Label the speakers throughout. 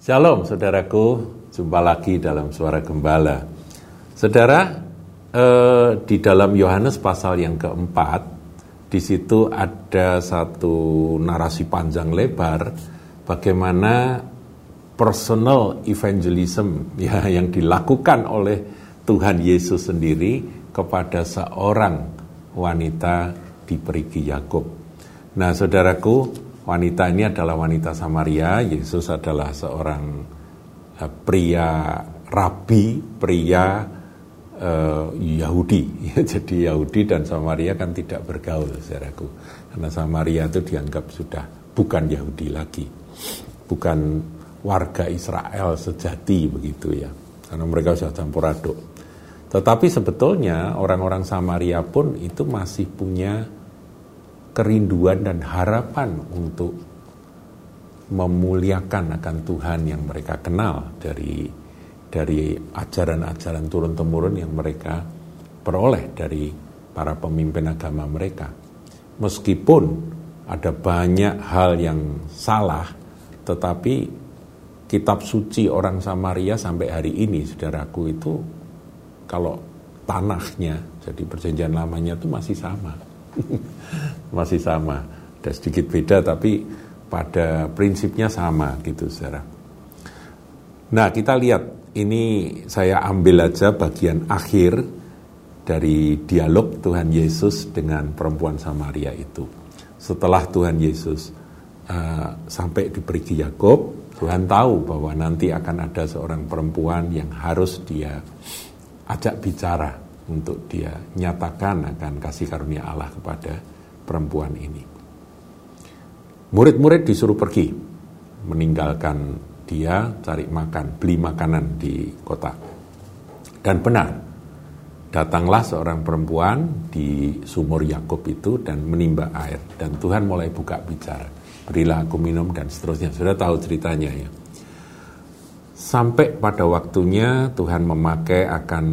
Speaker 1: Shalom saudaraku, jumpa lagi dalam suara gembala. Saudara, eh, di dalam Yohanes pasal yang keempat, di situ ada satu narasi panjang lebar bagaimana personal evangelism ya yang dilakukan oleh Tuhan Yesus sendiri kepada seorang wanita di perigi Yakub. Nah, saudaraku, wanita ini adalah wanita Samaria, Yesus adalah seorang uh, pria rabi, pria uh, Yahudi. Jadi Yahudi dan Samaria kan tidak bergaul, saudaraku. Karena Samaria itu dianggap sudah bukan Yahudi lagi, bukan warga Israel sejati begitu ya. Karena mereka sudah campur aduk. Tetapi sebetulnya orang-orang Samaria pun itu masih punya kerinduan dan harapan untuk memuliakan akan Tuhan yang mereka kenal dari dari ajaran-ajaran turun temurun yang mereka peroleh dari para pemimpin agama mereka. Meskipun ada banyak hal yang salah, tetapi kitab suci orang Samaria sampai hari ini, saudaraku itu kalau tanahnya, jadi perjanjian lamanya itu masih sama masih sama. Ada sedikit beda tapi pada prinsipnya sama gitu saudara. Nah kita lihat ini saya ambil aja bagian akhir dari dialog Tuhan Yesus dengan perempuan Samaria itu. Setelah Tuhan Yesus uh, sampai di perigi Yakob, Tuhan tahu bahwa nanti akan ada seorang perempuan yang harus dia ajak bicara untuk dia nyatakan akan kasih karunia Allah kepada perempuan ini. Murid-murid disuruh pergi, meninggalkan dia cari makan, beli makanan di kota. Dan benar, datanglah seorang perempuan di sumur Yakub itu dan menimba air. Dan Tuhan mulai buka bicara, berilah aku minum dan seterusnya. Sudah tahu ceritanya ya. Sampai pada waktunya Tuhan memakai akan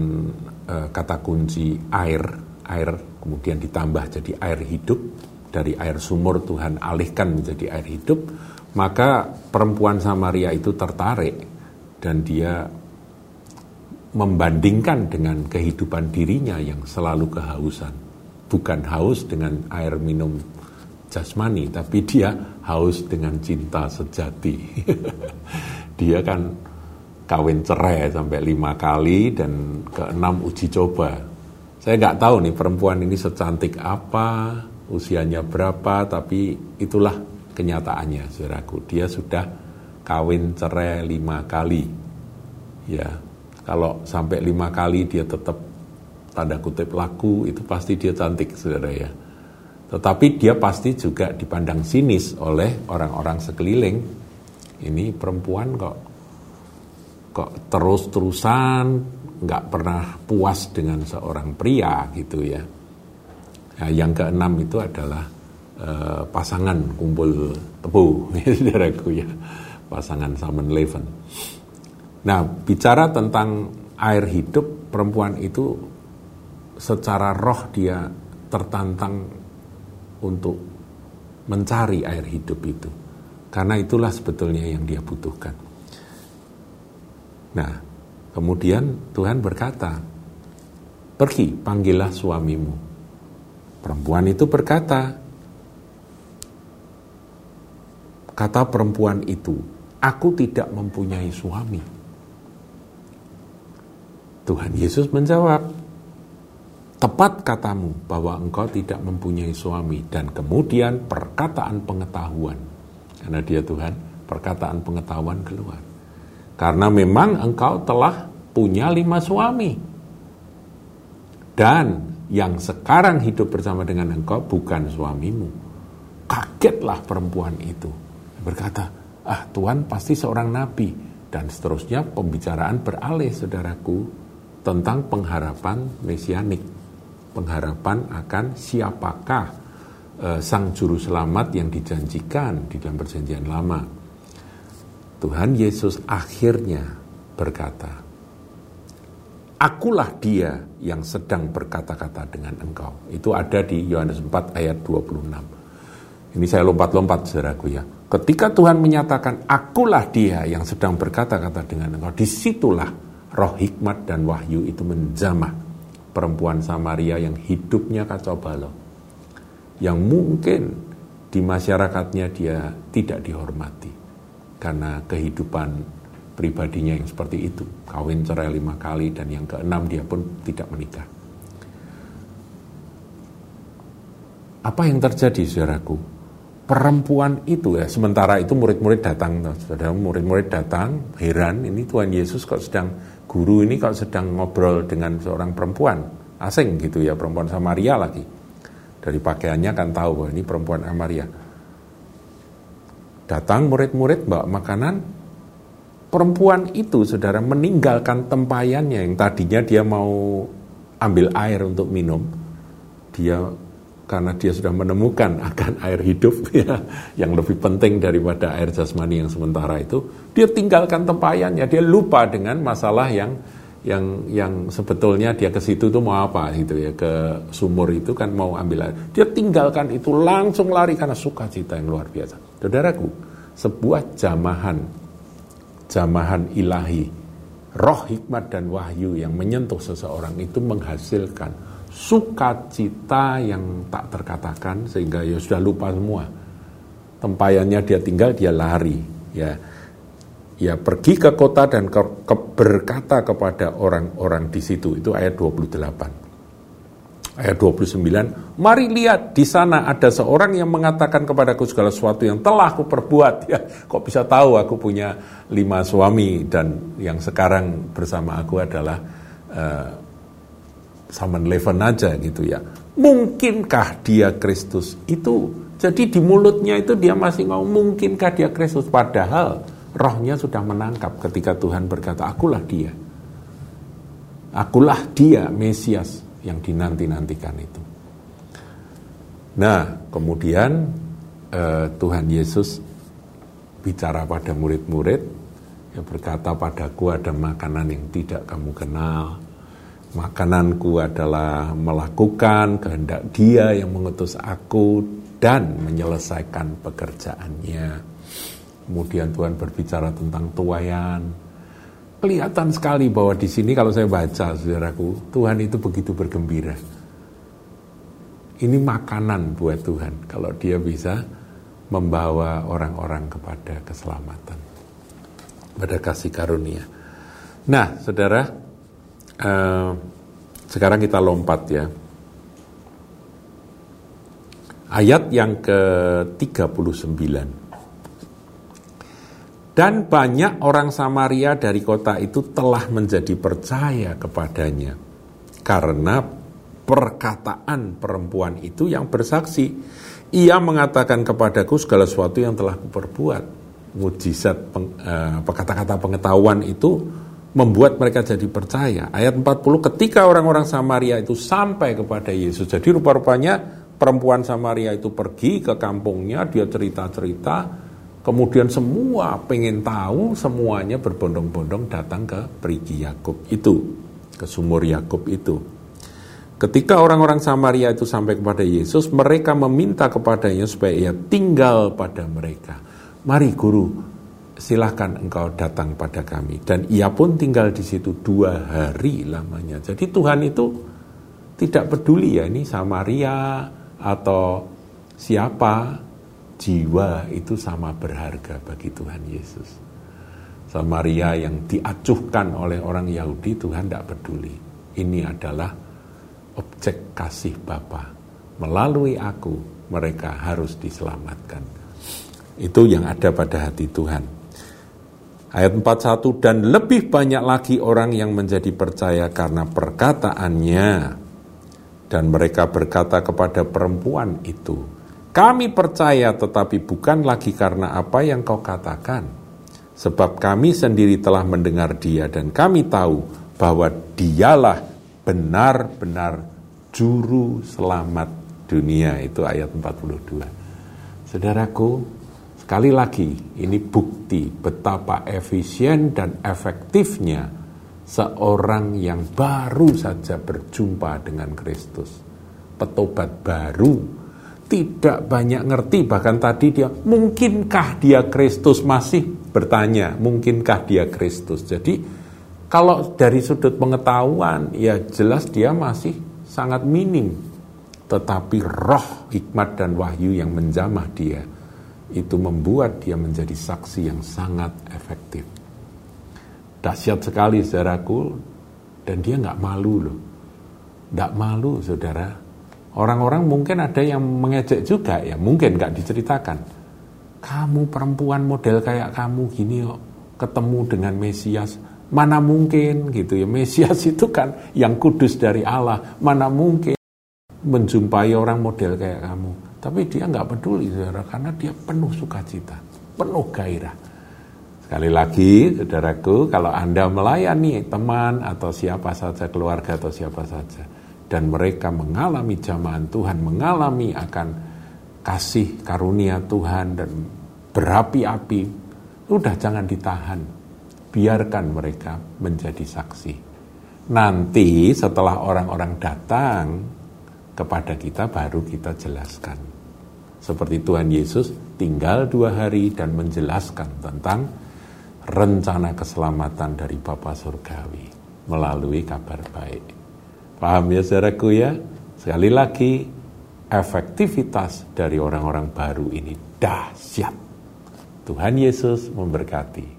Speaker 1: uh, kata kunci air, air kemudian ditambah jadi air hidup dari air sumur Tuhan alihkan menjadi air hidup, maka perempuan Samaria itu tertarik dan dia membandingkan dengan kehidupan dirinya yang selalu kehausan. Bukan haus dengan air minum jasmani, tapi dia haus dengan cinta sejati. dia kan kawin cerai sampai lima kali dan keenam uji coba. Saya nggak tahu nih perempuan ini secantik apa, usianya berapa, tapi itulah kenyataannya, saudaraku. Dia sudah kawin cerai lima kali. Ya, kalau sampai lima kali dia tetap tanda kutip laku, itu pasti dia cantik, saudara ya. Tetapi dia pasti juga dipandang sinis oleh orang-orang sekeliling. Ini perempuan kok kok terus-terusan nggak pernah puas dengan seorang pria gitu ya. Nah, yang keenam itu adalah uh, pasangan kumpul tebu, saudaraku ya, pasangan Salmon Leven. Nah, bicara tentang air hidup, perempuan itu secara roh dia tertantang untuk mencari air hidup itu. Karena itulah sebetulnya yang dia butuhkan. Nah, kemudian Tuhan berkata, pergi panggillah suamimu. Perempuan itu berkata, kata perempuan itu, aku tidak mempunyai suami. Tuhan Yesus menjawab, tepat katamu bahwa engkau tidak mempunyai suami dan kemudian perkataan pengetahuan karena dia Tuhan perkataan pengetahuan keluar karena memang engkau telah punya lima suami. Dan yang sekarang hidup bersama dengan engkau bukan suamimu. Kagetlah perempuan itu. Berkata, ah Tuhan pasti seorang nabi. Dan seterusnya pembicaraan beralih saudaraku tentang pengharapan mesianik. Pengharapan akan siapakah uh, sang juru selamat yang dijanjikan di dalam perjanjian lama Tuhan Yesus akhirnya berkata, Akulah dia yang sedang berkata-kata dengan engkau. Itu ada di Yohanes 4 ayat 26. Ini saya lompat-lompat saudaraku ya. Ketika Tuhan menyatakan, akulah dia yang sedang berkata-kata dengan engkau, di situlah roh hikmat dan wahyu itu menjamah perempuan Samaria yang hidupnya kacau balau. Yang mungkin di masyarakatnya dia tidak dihormati karena kehidupan pribadinya yang seperti itu. Kawin cerai lima kali dan yang keenam dia pun tidak menikah. Apa yang terjadi saudaraku? perempuan itu ya sementara itu murid-murid datang saudara murid-murid datang heran ini Tuhan Yesus kok sedang guru ini kok sedang ngobrol dengan seorang perempuan asing gitu ya perempuan Samaria lagi dari pakaiannya kan tahu bahwa ini perempuan Samaria datang murid-murid bawa makanan perempuan itu saudara meninggalkan tempayannya yang tadinya dia mau ambil air untuk minum dia karena dia sudah menemukan akan air hidup ya, yang lebih penting daripada air jasmani yang sementara itu, dia tinggalkan tempayannya, dia lupa dengan masalah yang yang yang sebetulnya dia ke situ tuh mau apa gitu ya ke sumur itu kan mau ambil air. Dia tinggalkan itu langsung lari karena sukacita yang luar biasa. Saudaraku, sebuah jamahan jamahan ilahi, roh hikmat dan wahyu yang menyentuh seseorang itu menghasilkan sukacita yang tak terkatakan sehingga ya sudah lupa semua. Tempayannya dia tinggal, dia lari. Ya, ya pergi ke kota dan ke, ke, berkata kepada orang-orang di situ. Itu ayat 28. Ayat 29, mari lihat di sana ada seorang yang mengatakan kepadaku segala sesuatu yang telah aku perbuat. Ya, kok bisa tahu aku punya lima suami dan yang sekarang bersama aku adalah uh, Saman Leven aja gitu ya. Mungkinkah dia Kristus? Itu jadi di mulutnya itu dia masih mau mungkinkah dia Kristus padahal rohnya sudah menangkap ketika Tuhan berkata akulah dia. Akulah dia Mesias yang dinanti-nantikan itu. Nah, kemudian eh, Tuhan Yesus bicara pada murid-murid, ya berkata padaku ada makanan yang tidak kamu kenal, Makananku adalah melakukan kehendak Dia yang mengutus aku dan menyelesaikan pekerjaannya. Kemudian Tuhan berbicara tentang tuayan. Kelihatan sekali bahwa di sini kalau saya baca, saudaraku, Tuhan itu begitu bergembira. Ini makanan buat Tuhan kalau Dia bisa membawa orang-orang kepada keselamatan, pada kasih karunia. Nah, saudara, Uh, sekarang kita lompat ya. Ayat yang ke-39. Dan banyak orang Samaria dari kota itu telah menjadi percaya kepadanya. Karena perkataan perempuan itu yang bersaksi. Ia mengatakan kepadaku segala sesuatu yang telah kuperbuat. Mujizat peng, kata-kata pengetahuan itu membuat mereka jadi percaya. Ayat 40 ketika orang-orang Samaria itu sampai kepada Yesus. Jadi rupa-rupanya perempuan Samaria itu pergi ke kampungnya, dia cerita-cerita, kemudian semua pengen tahu, semuanya berbondong-bondong datang ke perigi Yakub itu, ke sumur Yakub itu. Ketika orang-orang Samaria itu sampai kepada Yesus, mereka meminta kepadanya supaya ia tinggal pada mereka. Mari guru, silahkan engkau datang pada kami. Dan ia pun tinggal di situ dua hari lamanya. Jadi Tuhan itu tidak peduli ya ini Samaria atau siapa, jiwa itu sama berharga bagi Tuhan Yesus. Samaria yang diacuhkan oleh orang Yahudi Tuhan tidak peduli. Ini adalah objek kasih Bapa. Melalui aku mereka harus diselamatkan. Itu yang ada pada hati Tuhan. Ayat 41, dan lebih banyak lagi orang yang menjadi percaya karena perkataannya. Dan mereka berkata kepada perempuan itu, kami percaya tetapi bukan lagi karena apa yang kau katakan. Sebab kami sendiri telah mendengar dia dan kami tahu bahwa dialah benar-benar juru selamat dunia. Itu ayat 42. Saudaraku, Sekali lagi, ini bukti betapa efisien dan efektifnya seorang yang baru saja berjumpa dengan Kristus. Petobat baru, tidak banyak ngerti bahkan tadi dia mungkinkah dia Kristus? Masih bertanya mungkinkah dia Kristus? Jadi kalau dari sudut pengetahuan ya jelas dia masih sangat minim. Tetapi roh hikmat dan wahyu yang menjamah dia itu membuat dia menjadi saksi yang sangat efektif. Dahsyat sekali saudaraku dan dia nggak malu loh. Nggak malu saudara Orang-orang mungkin ada yang mengejek juga ya, mungkin nggak diceritakan. Kamu perempuan model kayak kamu gini kok ketemu dengan Mesias, mana mungkin gitu ya. Mesias itu kan yang kudus dari Allah, mana mungkin menjumpai orang model kayak kamu. Tapi dia nggak peduli saudara, karena dia penuh sukacita, penuh gairah. Sekali lagi, saudaraku, kalau Anda melayani teman atau siapa saja, keluarga atau siapa saja, dan mereka mengalami jamahan Tuhan, mengalami akan kasih karunia Tuhan dan berapi-api, udah jangan ditahan. Biarkan mereka menjadi saksi. Nanti setelah orang-orang datang kepada kita baru kita jelaskan. Seperti Tuhan Yesus tinggal dua hari dan menjelaskan tentang rencana keselamatan dari Bapa Surgawi melalui kabar baik. Paham ya saudaraku ya? Sekali lagi, efektivitas dari orang-orang baru ini dahsyat. Tuhan Yesus memberkati.